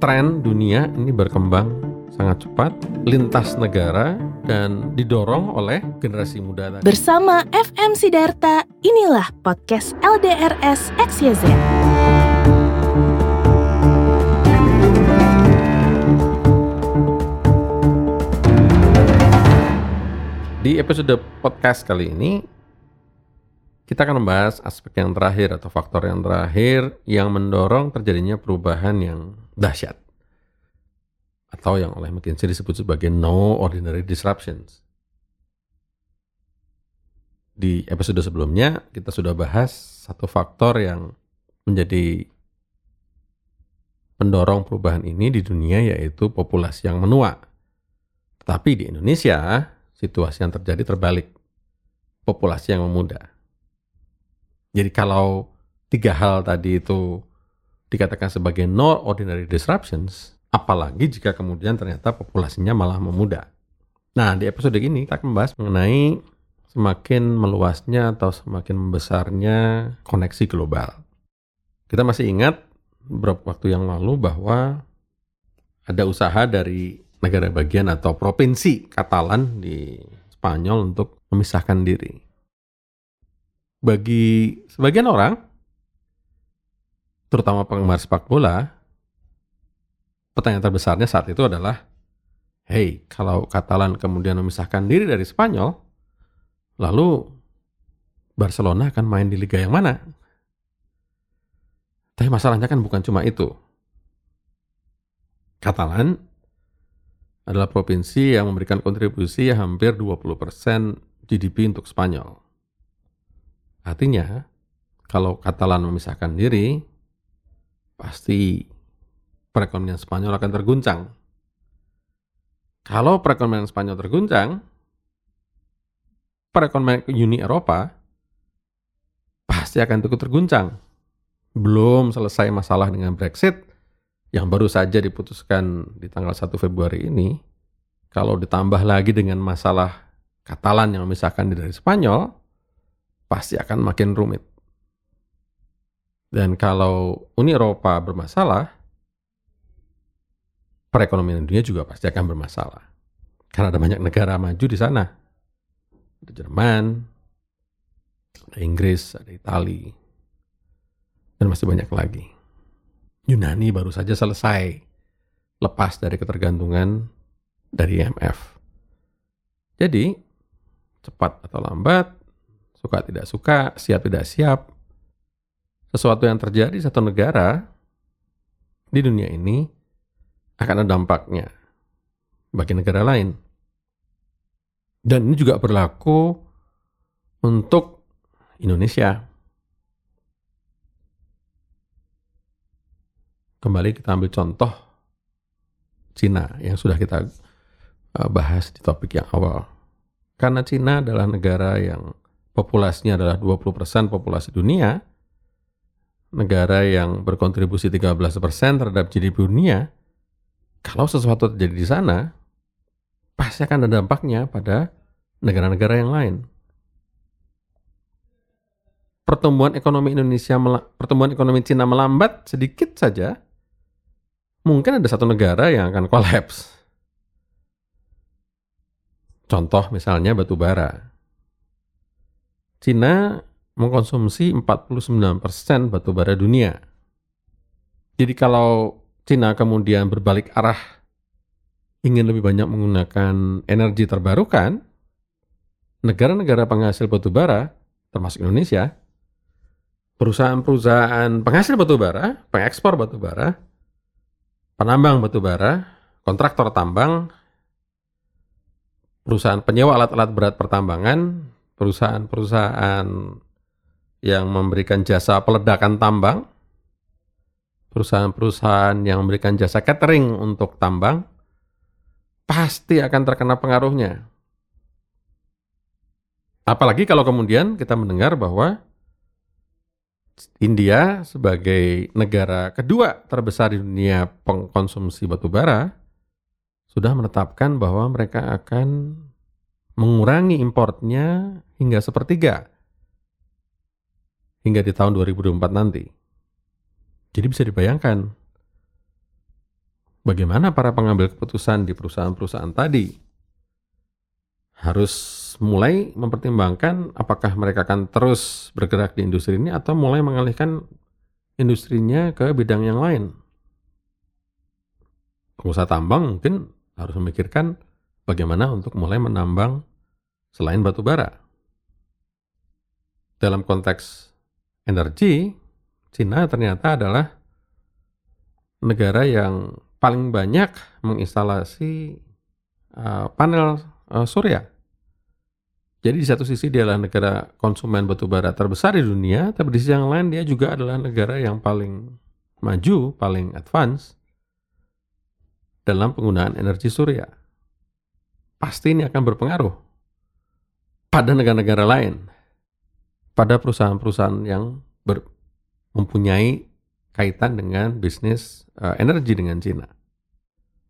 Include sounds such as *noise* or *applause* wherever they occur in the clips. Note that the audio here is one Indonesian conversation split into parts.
tren dunia ini berkembang sangat cepat, lintas negara, dan didorong oleh generasi muda tadi. Bersama FM Sidarta, inilah podcast LDRS XYZ. Di episode podcast kali ini, kita akan membahas aspek yang terakhir atau faktor yang terakhir yang mendorong terjadinya perubahan yang dahsyat. Atau yang oleh McKinsey disebut sebagai no ordinary disruptions. Di episode sebelumnya, kita sudah bahas satu faktor yang menjadi pendorong perubahan ini di dunia yaitu populasi yang menua. Tetapi di Indonesia, situasi yang terjadi terbalik. Populasi yang memuda. Jadi kalau tiga hal tadi itu dikatakan sebagai no ordinary disruptions, apalagi jika kemudian ternyata populasinya malah memuda. Nah, di episode ini kita akan membahas mengenai semakin meluasnya atau semakin membesarnya koneksi global. Kita masih ingat beberapa waktu yang lalu bahwa ada usaha dari negara bagian atau provinsi Katalan di Spanyol untuk memisahkan diri. Bagi sebagian orang, terutama penggemar sepak bola, pertanyaan terbesarnya saat itu adalah, hey, kalau Katalan kemudian memisahkan diri dari Spanyol, lalu Barcelona akan main di liga yang mana? Tapi masalahnya kan bukan cuma itu. Katalan adalah provinsi yang memberikan kontribusi hampir 20% GDP untuk Spanyol. Artinya, kalau Katalan memisahkan diri, pasti perekonomian Spanyol akan terguncang. Kalau perekonomian Spanyol terguncang, perekonomian Uni Eropa pasti akan ikut terguncang. Belum selesai masalah dengan Brexit, yang baru saja diputuskan di tanggal 1 Februari ini, kalau ditambah lagi dengan masalah Katalan yang memisahkan diri dari Spanyol, pasti akan makin rumit. Dan kalau Uni Eropa bermasalah, perekonomian dunia juga pasti akan bermasalah. Karena ada banyak negara maju di sana. Ada Jerman, ada Inggris, ada Italia, dan masih banyak lagi. Yunani baru saja selesai lepas dari ketergantungan dari IMF. Jadi, cepat atau lambat, suka tidak suka, siap tidak siap, sesuatu yang terjadi di satu negara di dunia ini akan ada dampaknya bagi negara lain. Dan ini juga berlaku untuk Indonesia. kembali kita ambil contoh Cina yang sudah kita uh, bahas di topik yang awal. Karena Cina adalah negara yang populasinya adalah 20% populasi dunia, negara yang berkontribusi 13% terhadap GDP dunia, kalau sesuatu terjadi di sana, pasti akan ada dampaknya pada negara-negara yang lain. Pertumbuhan ekonomi Indonesia, pertumbuhan ekonomi Cina melambat sedikit saja, mungkin ada satu negara yang akan kolaps. Contoh misalnya batu bara. Cina mengkonsumsi 49% batu bara dunia. Jadi kalau Cina kemudian berbalik arah ingin lebih banyak menggunakan energi terbarukan, negara-negara penghasil batu bara, termasuk Indonesia, perusahaan-perusahaan penghasil batu bara, pengekspor batu bara, penambang batu bara, kontraktor tambang, perusahaan penyewa alat-alat berat pertambangan, perusahaan-perusahaan yang memberikan jasa peledakan tambang, perusahaan-perusahaan yang memberikan jasa catering untuk tambang, pasti akan terkena pengaruhnya. Apalagi kalau kemudian kita mendengar bahwa India sebagai negara kedua terbesar di dunia pengkonsumsi batu bara sudah menetapkan bahwa mereka akan mengurangi importnya hingga sepertiga hingga di tahun 2024 nanti. Jadi bisa dibayangkan bagaimana para pengambil keputusan di perusahaan-perusahaan tadi harus mulai mempertimbangkan apakah mereka akan terus bergerak di industri ini atau mulai mengalihkan industrinya ke bidang yang lain. Pengusaha tambang mungkin harus memikirkan bagaimana untuk mulai menambang selain batu bara. Dalam konteks energi, Cina ternyata adalah negara yang paling banyak menginstalasi uh, panel uh, surya. Jadi di satu sisi dia adalah negara konsumen batu bara terbesar di dunia, tapi di sisi yang lain dia juga adalah negara yang paling maju, paling advance dalam penggunaan energi surya. Pasti ini akan berpengaruh pada negara-negara lain, pada perusahaan-perusahaan yang ber, mempunyai kaitan dengan bisnis uh, energi dengan Cina.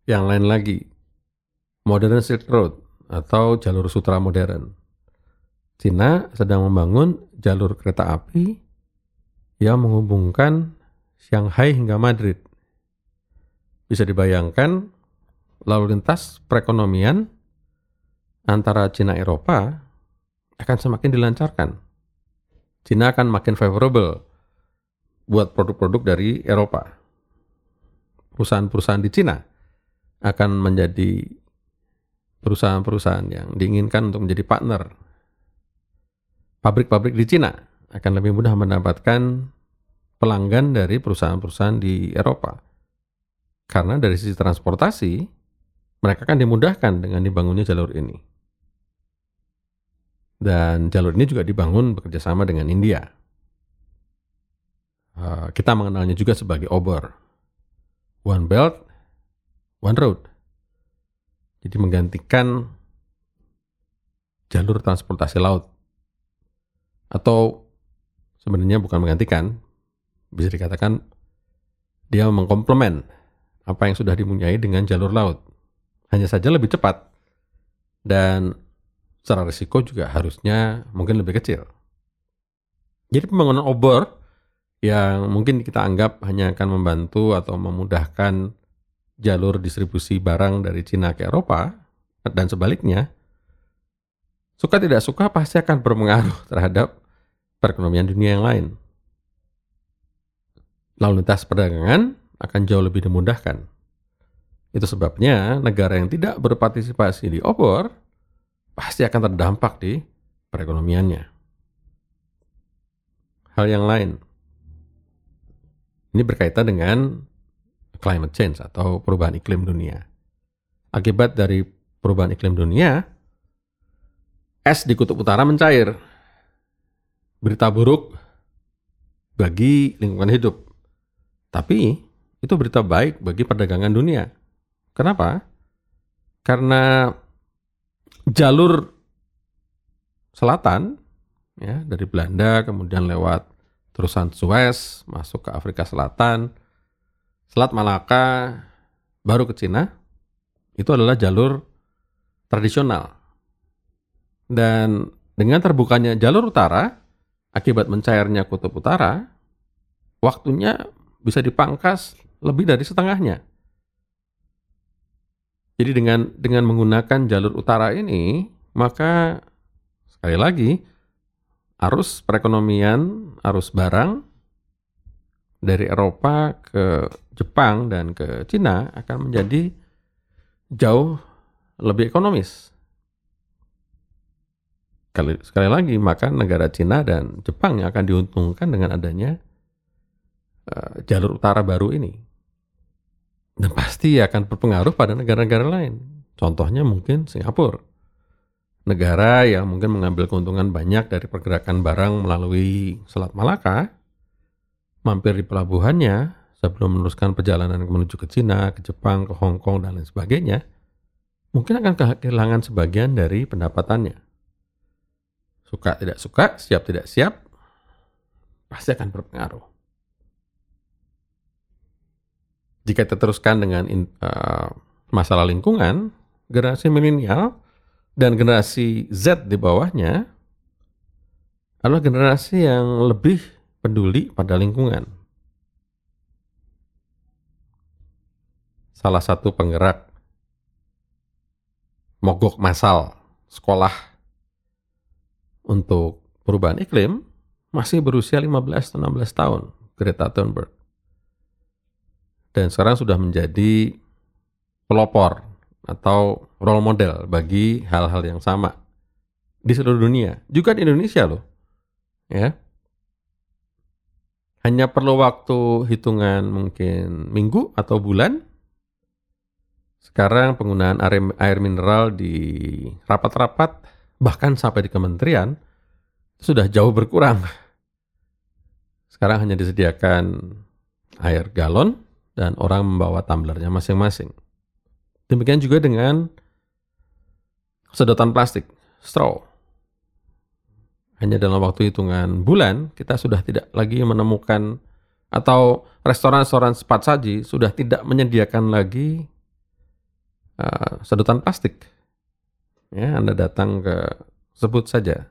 Yang lain lagi, Modern Silk Road atau jalur sutra modern. Cina sedang membangun jalur kereta api yang menghubungkan Shanghai hingga Madrid. Bisa dibayangkan lalu lintas perekonomian antara Cina Eropa akan semakin dilancarkan. Cina akan makin favorable buat produk-produk dari Eropa. Perusahaan-perusahaan di Cina akan menjadi perusahaan-perusahaan yang diinginkan untuk menjadi partner. Pabrik-pabrik di Cina akan lebih mudah mendapatkan pelanggan dari perusahaan-perusahaan di Eropa. Karena dari sisi transportasi, mereka akan dimudahkan dengan dibangunnya jalur ini. Dan jalur ini juga dibangun bekerjasama dengan India. Uh, kita mengenalnya juga sebagai OBOR. One Belt, One Road. Jadi menggantikan jalur transportasi laut. Atau sebenarnya bukan menggantikan, bisa dikatakan dia mengkomplement apa yang sudah dipunyai dengan jalur laut. Hanya saja lebih cepat dan secara risiko juga harusnya mungkin lebih kecil. Jadi pembangunan obor yang mungkin kita anggap hanya akan membantu atau memudahkan jalur distribusi barang dari Cina ke Eropa dan sebaliknya, suka tidak suka pasti akan berpengaruh *laughs* terhadap perekonomian dunia yang lain. Lalu lintas perdagangan akan jauh lebih dimudahkan. Itu sebabnya negara yang tidak berpartisipasi di obor pasti akan terdampak di perekonomiannya. Hal yang lain. Ini berkaitan dengan climate change atau perubahan iklim dunia. Akibat dari perubahan iklim dunia, es di kutub utara mencair. Berita buruk bagi lingkungan hidup. Tapi itu berita baik bagi perdagangan dunia. Kenapa? Karena jalur selatan ya dari Belanda kemudian lewat terusan Suez masuk ke Afrika Selatan Selat Malaka baru ke Cina itu adalah jalur tradisional. Dan dengan terbukanya jalur utara akibat mencairnya kutub utara, waktunya bisa dipangkas lebih dari setengahnya. Jadi dengan dengan menggunakan jalur utara ini, maka sekali lagi arus perekonomian, arus barang dari Eropa ke Jepang dan ke Cina akan menjadi jauh lebih ekonomis. Sekali, sekali lagi, maka negara Cina dan Jepang yang akan diuntungkan dengan adanya uh, jalur utara baru ini. Dan pasti akan berpengaruh pada negara-negara lain. Contohnya mungkin Singapura. Negara yang mungkin mengambil keuntungan banyak dari pergerakan barang melalui Selat Malaka, mampir di pelabuhannya sebelum meneruskan perjalanan menuju ke Cina, ke Jepang, ke Hong Kong, dan lain sebagainya, mungkin akan kehilangan sebagian dari pendapatannya. Suka tidak suka, siap tidak siap, pasti akan berpengaruh. Jika kita teruskan dengan uh, masalah lingkungan, generasi milenial dan generasi Z di bawahnya adalah generasi yang lebih peduli pada lingkungan. salah satu penggerak mogok massal sekolah untuk perubahan iklim masih berusia 15-16 tahun, Greta Thunberg. Dan sekarang sudah menjadi pelopor atau role model bagi hal-hal yang sama di seluruh dunia, juga di Indonesia loh. Ya. Hanya perlu waktu hitungan mungkin minggu atau bulan. Sekarang penggunaan air, air mineral di rapat-rapat bahkan sampai di kementerian sudah jauh berkurang. Sekarang hanya disediakan air galon dan orang membawa tumblernya masing-masing. Demikian juga dengan sedotan plastik, straw hanya dalam waktu hitungan bulan kita sudah tidak lagi menemukan atau restoran-restoran cepat saji sudah tidak menyediakan lagi uh, sedotan plastik. Ya, Anda datang ke sebut saja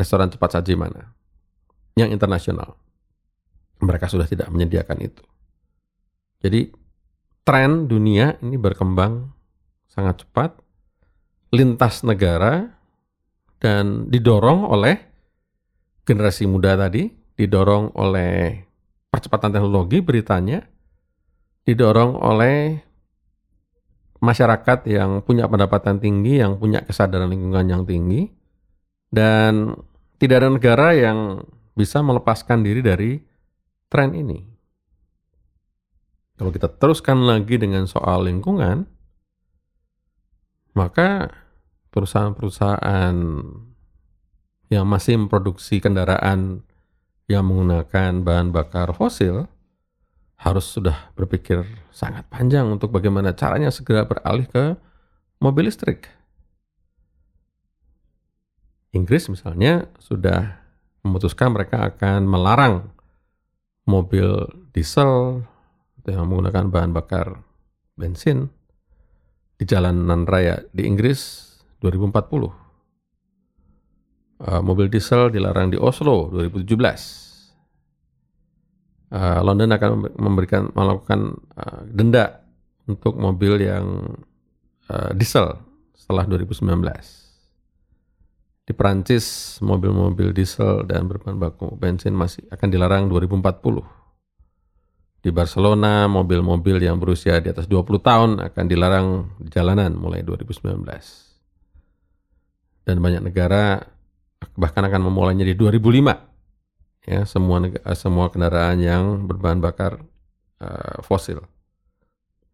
restoran cepat saji mana yang internasional. Mereka sudah tidak menyediakan itu. Jadi tren dunia ini berkembang sangat cepat, lintas negara, dan didorong oleh generasi muda tadi, didorong oleh percepatan teknologi beritanya, didorong oleh masyarakat yang punya pendapatan tinggi, yang punya kesadaran lingkungan yang tinggi, dan tidak ada negara yang bisa melepaskan diri dari tren ini. Kalau kita teruskan lagi dengan soal lingkungan, maka perusahaan-perusahaan yang masih memproduksi kendaraan yang menggunakan bahan bakar fosil harus sudah berpikir sangat panjang untuk bagaimana caranya segera beralih ke mobil listrik. Inggris misalnya sudah memutuskan mereka akan melarang mobil diesel yang menggunakan bahan bakar bensin di jalanan raya di Inggris 2040. Uh, mobil diesel dilarang di Oslo 2017. Uh, London akan memberikan melakukan uh, denda untuk mobil yang uh, diesel setelah 2019. Di Perancis, mobil-mobil diesel dan berbahan baku bensin masih akan dilarang 2040. Di Barcelona, mobil-mobil yang berusia di atas 20 tahun akan dilarang di jalanan mulai 2019 dan banyak negara bahkan akan memulainya di 2005 ya semua eh, semua kendaraan yang berbahan bakar uh, fosil.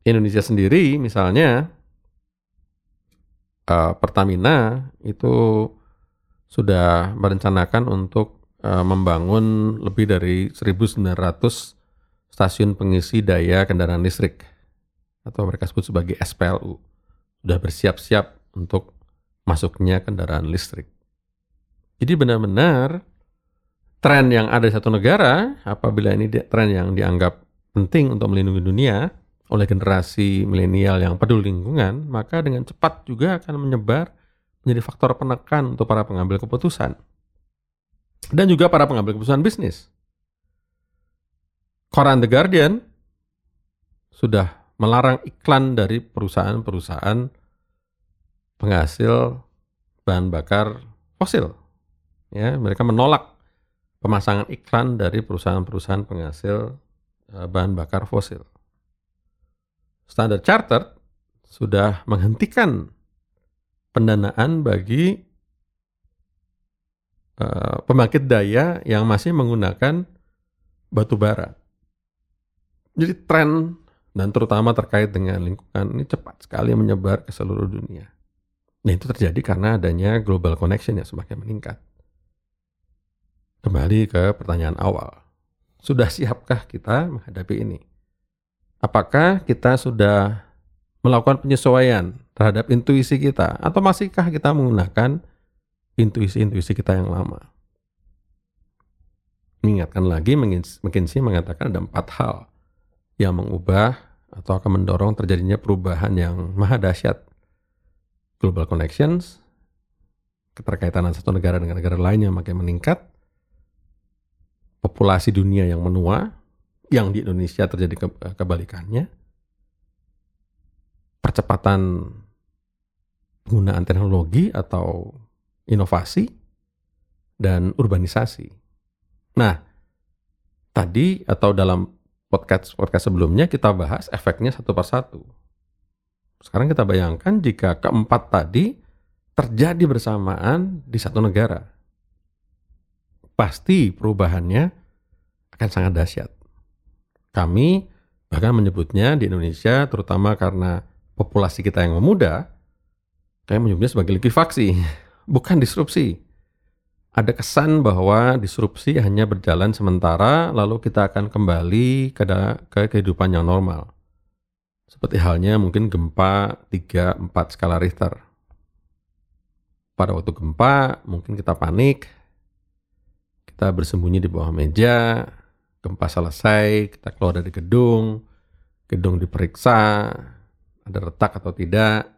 Indonesia sendiri misalnya uh, Pertamina itu sudah merencanakan untuk uh, membangun lebih dari 1.900 stasiun pengisi daya kendaraan listrik atau mereka sebut sebagai SPLU sudah bersiap-siap untuk masuknya kendaraan listrik. Jadi benar-benar tren yang ada di satu negara, apabila ini tren yang dianggap penting untuk melindungi dunia oleh generasi milenial yang peduli lingkungan, maka dengan cepat juga akan menyebar menjadi faktor penekan untuk para pengambil keputusan. Dan juga para pengambil keputusan bisnis. Koran The Guardian sudah melarang iklan dari perusahaan-perusahaan penghasil bahan bakar fosil. Ya, mereka menolak pemasangan iklan dari perusahaan-perusahaan penghasil eh, bahan bakar fosil. Standard Chartered sudah menghentikan pendanaan bagi uh, pembangkit daya yang masih menggunakan batu bara. Jadi tren dan terutama terkait dengan lingkungan ini cepat sekali menyebar ke seluruh dunia. Nah itu terjadi karena adanya global connection yang semakin meningkat. Kembali ke pertanyaan awal. Sudah siapkah kita menghadapi ini? Apakah kita sudah melakukan penyesuaian terhadap intuisi kita atau masihkah kita menggunakan intuisi-intuisi kita yang lama? Mengingatkan lagi, McKinsey mengatakan ada empat hal yang mengubah atau akan mendorong terjadinya perubahan yang maha dahsyat global connections, keterkaitan satu negara dengan negara lain yang makin meningkat, populasi dunia yang menua, yang di Indonesia terjadi ke kebalikannya, percepatan penggunaan teknologi atau inovasi dan urbanisasi. Nah, tadi atau dalam podcast podcast sebelumnya kita bahas efeknya satu persatu. Sekarang kita bayangkan jika keempat tadi terjadi bersamaan di satu negara. Pasti perubahannya akan sangat dahsyat. Kami bahkan menyebutnya di Indonesia terutama karena populasi kita yang memuda, kayak menyebutnya sebagai likuifaksi, *laughs* bukan disrupsi ada kesan bahwa disrupsi hanya berjalan sementara, lalu kita akan kembali ke, ke kehidupan yang normal. Seperti halnya mungkin gempa 3-4 skala Richter. Pada waktu gempa, mungkin kita panik, kita bersembunyi di bawah meja, gempa selesai, kita keluar dari gedung, gedung diperiksa, ada retak atau tidak.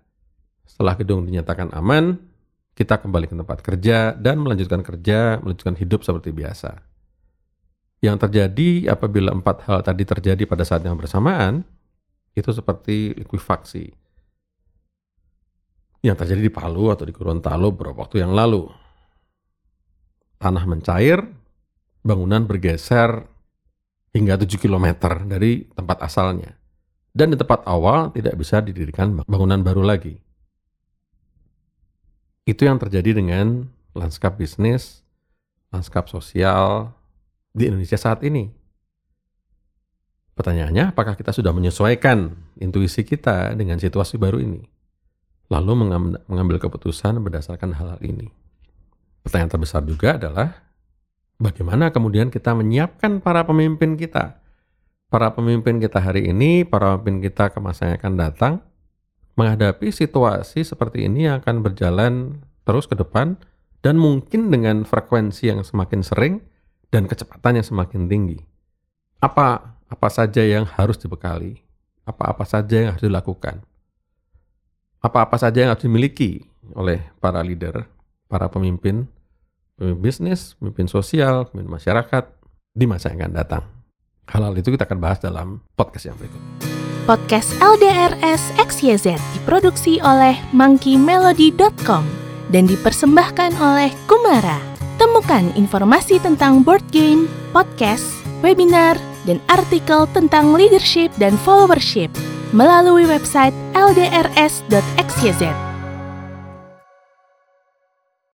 Setelah gedung dinyatakan aman, kita kembali ke tempat kerja dan melanjutkan kerja, melanjutkan hidup seperti biasa. Yang terjadi apabila empat hal tadi terjadi pada saat yang bersamaan, itu seperti likuifaksi. Yang terjadi di Palu atau di Gorontalo beberapa waktu yang lalu. Tanah mencair, bangunan bergeser hingga 7 km dari tempat asalnya. Dan di tempat awal tidak bisa didirikan bangunan baru lagi. Itu yang terjadi dengan lanskap bisnis, lanskap sosial di Indonesia saat ini. Pertanyaannya, apakah kita sudah menyesuaikan intuisi kita dengan situasi baru ini? Lalu mengambil keputusan berdasarkan hal-hal ini. Pertanyaan terbesar juga adalah, bagaimana kemudian kita menyiapkan para pemimpin kita? Para pemimpin kita hari ini, para pemimpin kita ke masa yang akan datang, menghadapi situasi seperti ini yang akan berjalan terus ke depan dan mungkin dengan frekuensi yang semakin sering dan kecepatan yang semakin tinggi. Apa apa saja yang harus dibekali? Apa-apa saja yang harus dilakukan? Apa-apa saja yang harus dimiliki oleh para leader, para pemimpin, pemimpin bisnis, pemimpin sosial, pemimpin masyarakat di masa yang akan datang. Hal-hal itu kita akan bahas dalam podcast yang berikut. Podcast LDRS XYZ diproduksi oleh monkeymelody.com dan dipersembahkan oleh Kumara. Temukan informasi tentang board game, podcast, webinar, dan artikel tentang leadership dan followership melalui website ldrs.xyz.